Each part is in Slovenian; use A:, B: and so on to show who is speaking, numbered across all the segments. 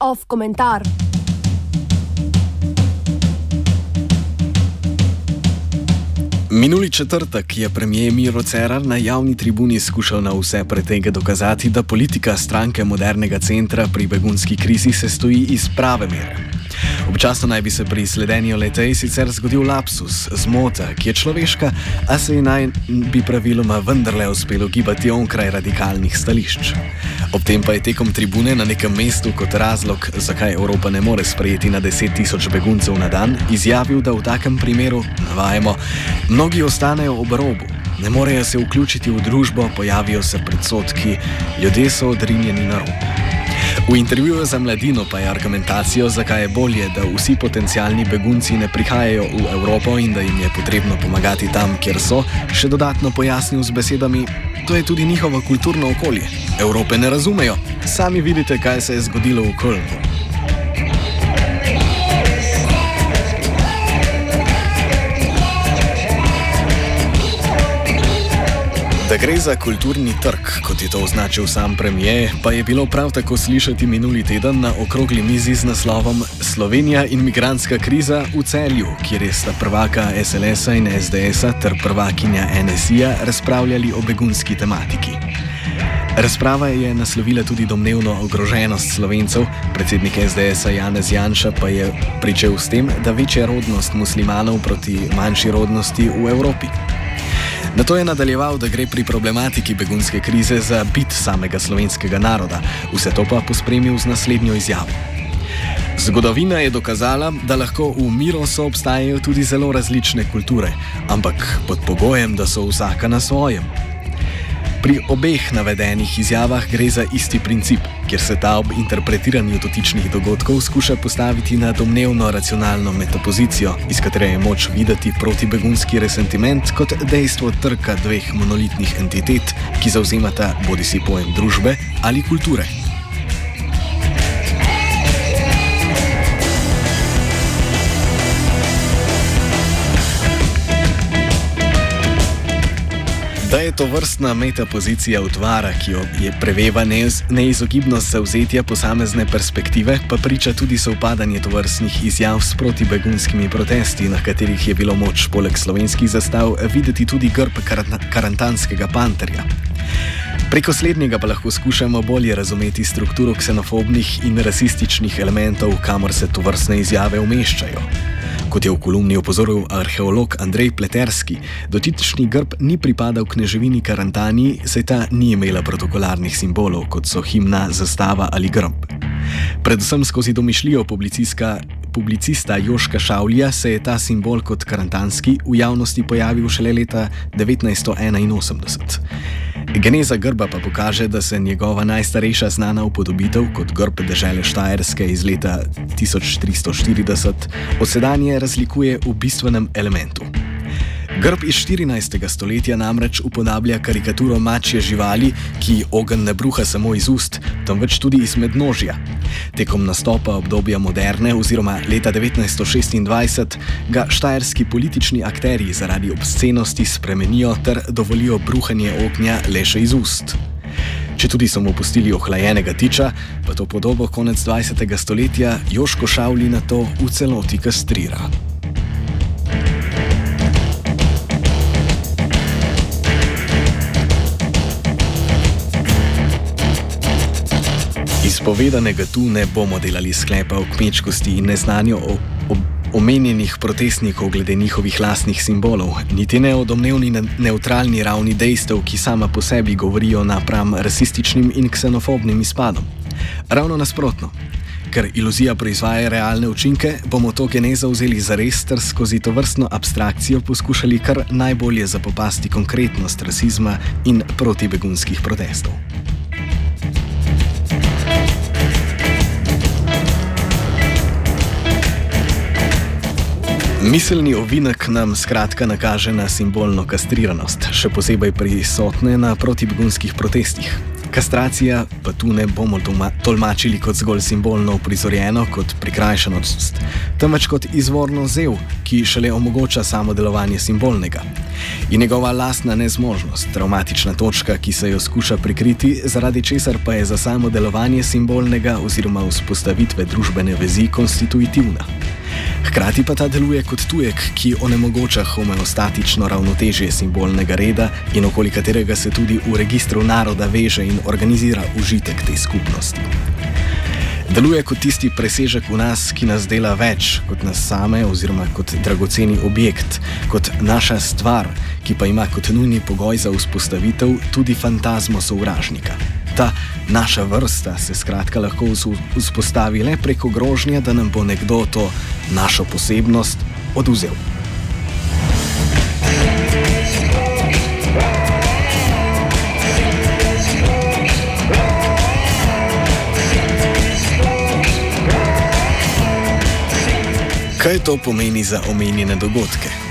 A: Off komentar.
B: Minuli četrtek je premijer Miro Cerar na javni tribuni skušal na vse pretege dokazati, da politika stranke modernega centra pri begunski krizi se stoji iz prave mere. Občasno naj bi se pri sledenju letej sicer zgodil lapsus, zmota, ki je človeška, a se ji naj bi praviloma vendarle uspelo gibati onkraj radikalnih stališč. Ob tem pa je tekom tribune na nekem mestu kot razlog, zakaj Evropa ne more sprejeti na 10 tisoč beguncev na dan, izjavil, da v takem primeru, navajamo, mnogi ostanejo ob robu. Ne morejo se vključiti v družbo, pojavijo se predsotki, ljudje so odrinjeni na rob. V intervjuju za mladino pa je argumentacijo, zakaj je bolje, da vsi potencijalni begunci ne prihajajo v Evropo in da jim je potrebno pomagati tam, kjer so, še dodatno pojasnil z besedami: To je tudi njihovo kulturno okolje. Evrope ne razumejo. Sami vidite, kaj se je zgodilo v Kölnu. Da gre za kulturni trg, kot je to označil sam premijer, pa je bilo prav tako slišati minuli teden na okrogli mizi z naslovom Slovenija in migranska kriza v celju, kjer je sta prvaka SLS-a in SDS-a ter prvakinja NSI-a razpravljali o begunski tematiki. Razprava je naslovila tudi domnevno ogroženost slovencev, predsednik SDS-a Janez Janša pa je pričel s tem, da večja rodnost muslimanov proti manjši rodnosti v Evropi. Na to je nadaljeval, da gre pri problematiki begunske krize za bit samega slovenskega naroda, vse to pa pospremil z naslednjo izjavo. Zgodovina je dokazala, da lahko v miru so obstajajo tudi zelo različne kulture, ampak pod pogojem, da so vsaka na svojem. Pri obeh navedenih izjavah gre za isti princip, kjer se ta ob interpretiranju dotičnih dogodkov skuša postaviti na domnevno racionalno metapozicijo, iz katere je moč videti protibegunski resentiment kot dejstvo trka dveh monolitnih entitet, ki zauzemata bodi si pojem družbe ali kulture. Da je to vrstna metapozicija utvara, ki jo je preveva neizogibnost zauzetja posamezne perspektive, pa priča tudi sovpadanje tovrstnih izjav s protibegunskimi protesti, na katerih je bilo moč poleg slovenskih zastav videti tudi grb karantanskega panterja. Preko slednjega pa lahko skušamo bolje razumeti strukturo ksenofobnih in rasističnih elementov, kamor se to vrstne izjave umeščajo. Kot je v kolumni opozoril arheolog Andrej Pleterski, dotični grb ni pripadal kneževini Karantani, saj ta ni imela protokolarnih simbolov, kot so himna, zastava ali grb. Predvsem skozi domišljijo publicista Joška Šavlja se je ta simbol kot karantanski v javnosti pojavil šele leta 1981. Geneza grba pa pokaže, da se njegova najstarejša znana upodobitev kot grb države Štajerske iz leta 1340 od sedanje razlikuje v bistvenem elementu. Grb iz 14. stoletja namreč upodablja karikaturo mačje živali, ki ogen ne bruha samo iz ust, temveč tudi iz mednožja. Tekom nastopa obdobja moderne oziroma leta 1926 ga štajerski politični akteri zaradi obscenosti spremenijo ter dovolijo bruhanje ognja le še iz ust. Če tudi so mu pustili ohlajenega tiča, pa to podobo konec 20. stoletja Joško Šavli na to v celoti kastrira. Povedanega tu ne bomo delali sklepa o kmečkosti in neznanju o, o omenjenih protestnikov glede njihovih lastnih simbolov, niti ne o domnevni neutralni ravni dejstev, ki sama po sebi govorijo napram rasističnim in ksenofobnim izpadom. Ravno nasprotno. Ker iluzija proizvaja realne učinke, bomo to genezo vzeli za res ter skozi to vrstno abstrakcijo poskušali kar najbolje zapopasti konkretnost rasizma in protibegunskih protestov. Miselni ovinek nam skratka nakaže na simbolno kastriranost, še posebej prisotne na protibegunskih protestih. Kastracija pa tu ne bomo tolmačili kot zgolj simbolno uprizorjeno, kot prikrajšanost, temveč kot izvorno zev, ki šele omogoča samo delovanje simbolnega. In njegova lastna nezmožnost, traumatična točka, ki se jo skuša prikriti, zaradi česar pa je za samo delovanje simbolnega oziroma vzpostavitve družbene vezi konstitutivna. Hkrati pa ta deluje kot tujek, ki onemogoča homeostatično ravnotežje simbolnega reda in okoli katerega se tudi v registru naroda veže in organizira užitek te skupnosti. Deluje kot tisti presežek v nas, ki nas dela več kot nas same, oziroma kot dragoceni objekt, kot naša stvar, ki pa ima kot nujni pogoj za vzpostavitev tudi fantazmo sovražnika. Ta naša vrsta se skratka lahko vzpostavi le preko grožnje, da nam bo nekdo to našo posebnost oduzel. Kaj to pomeni za omenjene dogodke?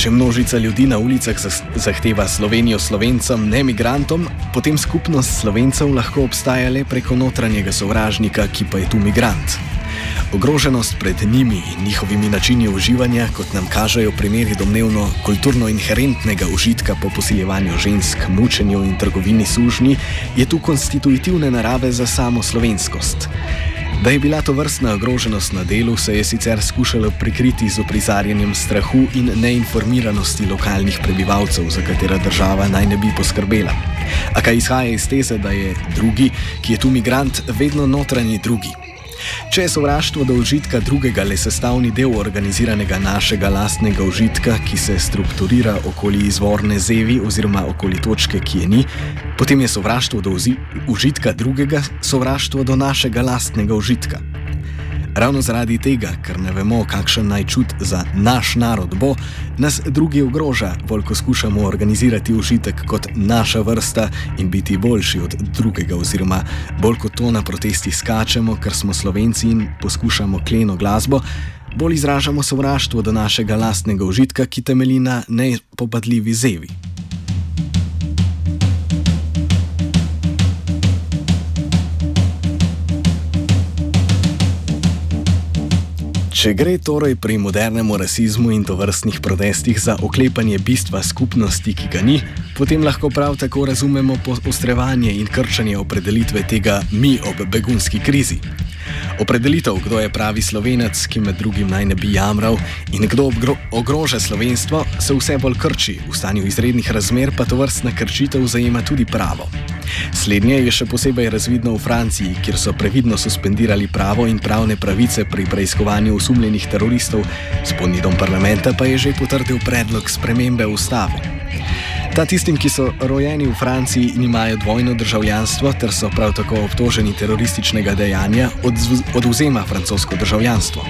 B: Če množica ljudi na ulicah zahteva Slovenijo slovencem, ne migrantom, potem skupnost slovencev lahko obstaja le preko notranjega sovražnika, ki pa je tu migrant. Ogroženost pred njimi in njihovimi načini uživanja, kot nam kažejo primeri domnevno kulturno-inherentnega užitka po posiljevanju žensk, mučenju in trgovini sužnji, je tu konstitutivne narave za samo slovenskost. Da je bila to vrstna ogroženost na delu, se je sicer skušalo prikriti z oprizarjanjem strahu in neinformiranosti lokalnih prebivalcev, za katera država naj ne bi poskrbela. A kaj izhaja iz teze, da je drugi, ki je tu migrant, vedno notranji drugi? Če je sovraštvo do užitka drugega le sestavni del organiziranega našega lastnega užitka, ki se strukturira okoli izvorne zevi oziroma okoli točke, ki je ni, potem je sovraštvo do užitka drugega sovraštvo do našega lastnega užitka. Ravno zaradi tega, ker ne vemo, kakšen naj čut za naš narod bo, nas drugi ogroža, bolj ko skušamo organizirati užitek kot naša vrsta in biti boljši od drugega, oziroma bolj kot to na protesti skačemo, ker smo slovenci in poskušamo kleno glasbo, bolj izražamo sovraštvo do našega lastnega užitka, ki temelji na nepopadljivi zevi. Če gre torej pri modernem rasizmu in tovrstnih protestih za oklepanje bistva skupnosti, ki ga ni, potem lahko prav tako razumemo postrevanje in krčanje opredelitve tega mi ob begunski krizi. Opredelitev, kdo je pravi slovenec, ki med drugim naj ne bi jamral, in kdo ogroža slovenstvo, se vse bolj krči, v stanju izrednih razmer pa to vrstna krčitev zajema tudi pravo. Slednje je še posebej razvidno v Franciji, kjer so previdno suspendirali pravo in pravne pravice pri preiskovanju osumljenih teroristov, spodnji dom parlamenta pa je že potrdil predlog spremembe ustave. Ta tistim, ki so rojeni v Franciji in imajo dvojno državljanstvo, ter so prav tako obtoženi terorističnega dejanja, odvzema francosko državljanstvo.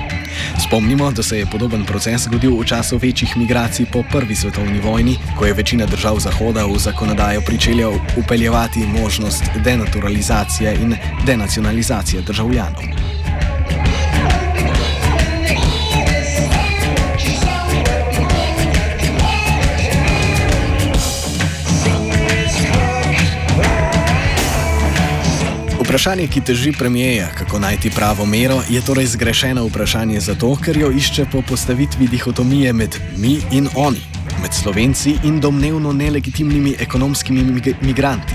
B: Spomnimo, da se je podoben proces zgodil v času večjih migracij po prvi svetovni vojni, ko je večina držav Zahoda v zakonodajo pričela upeljevati možnost denaturalizacije in denacionalizacije državljanov. Vprašanje, ki teži premijeja, kako najti pravo mero, je torej zgrešeno vprašanje zato, ker jo išče po postavitvi dihotomije med mi in oni, med slovenci in domnevno nelegitimnimi ekonomskimi migranti.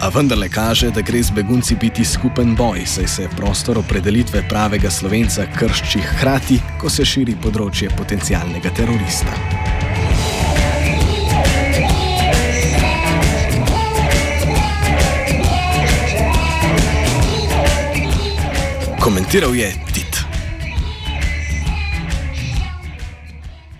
B: A vendarle kaže, da gre z begunci biti skupen boj, saj se prostor opredelitve pravega slovenca kršči hkrati, ko se širi področje potencialnega terorista. Komentiral je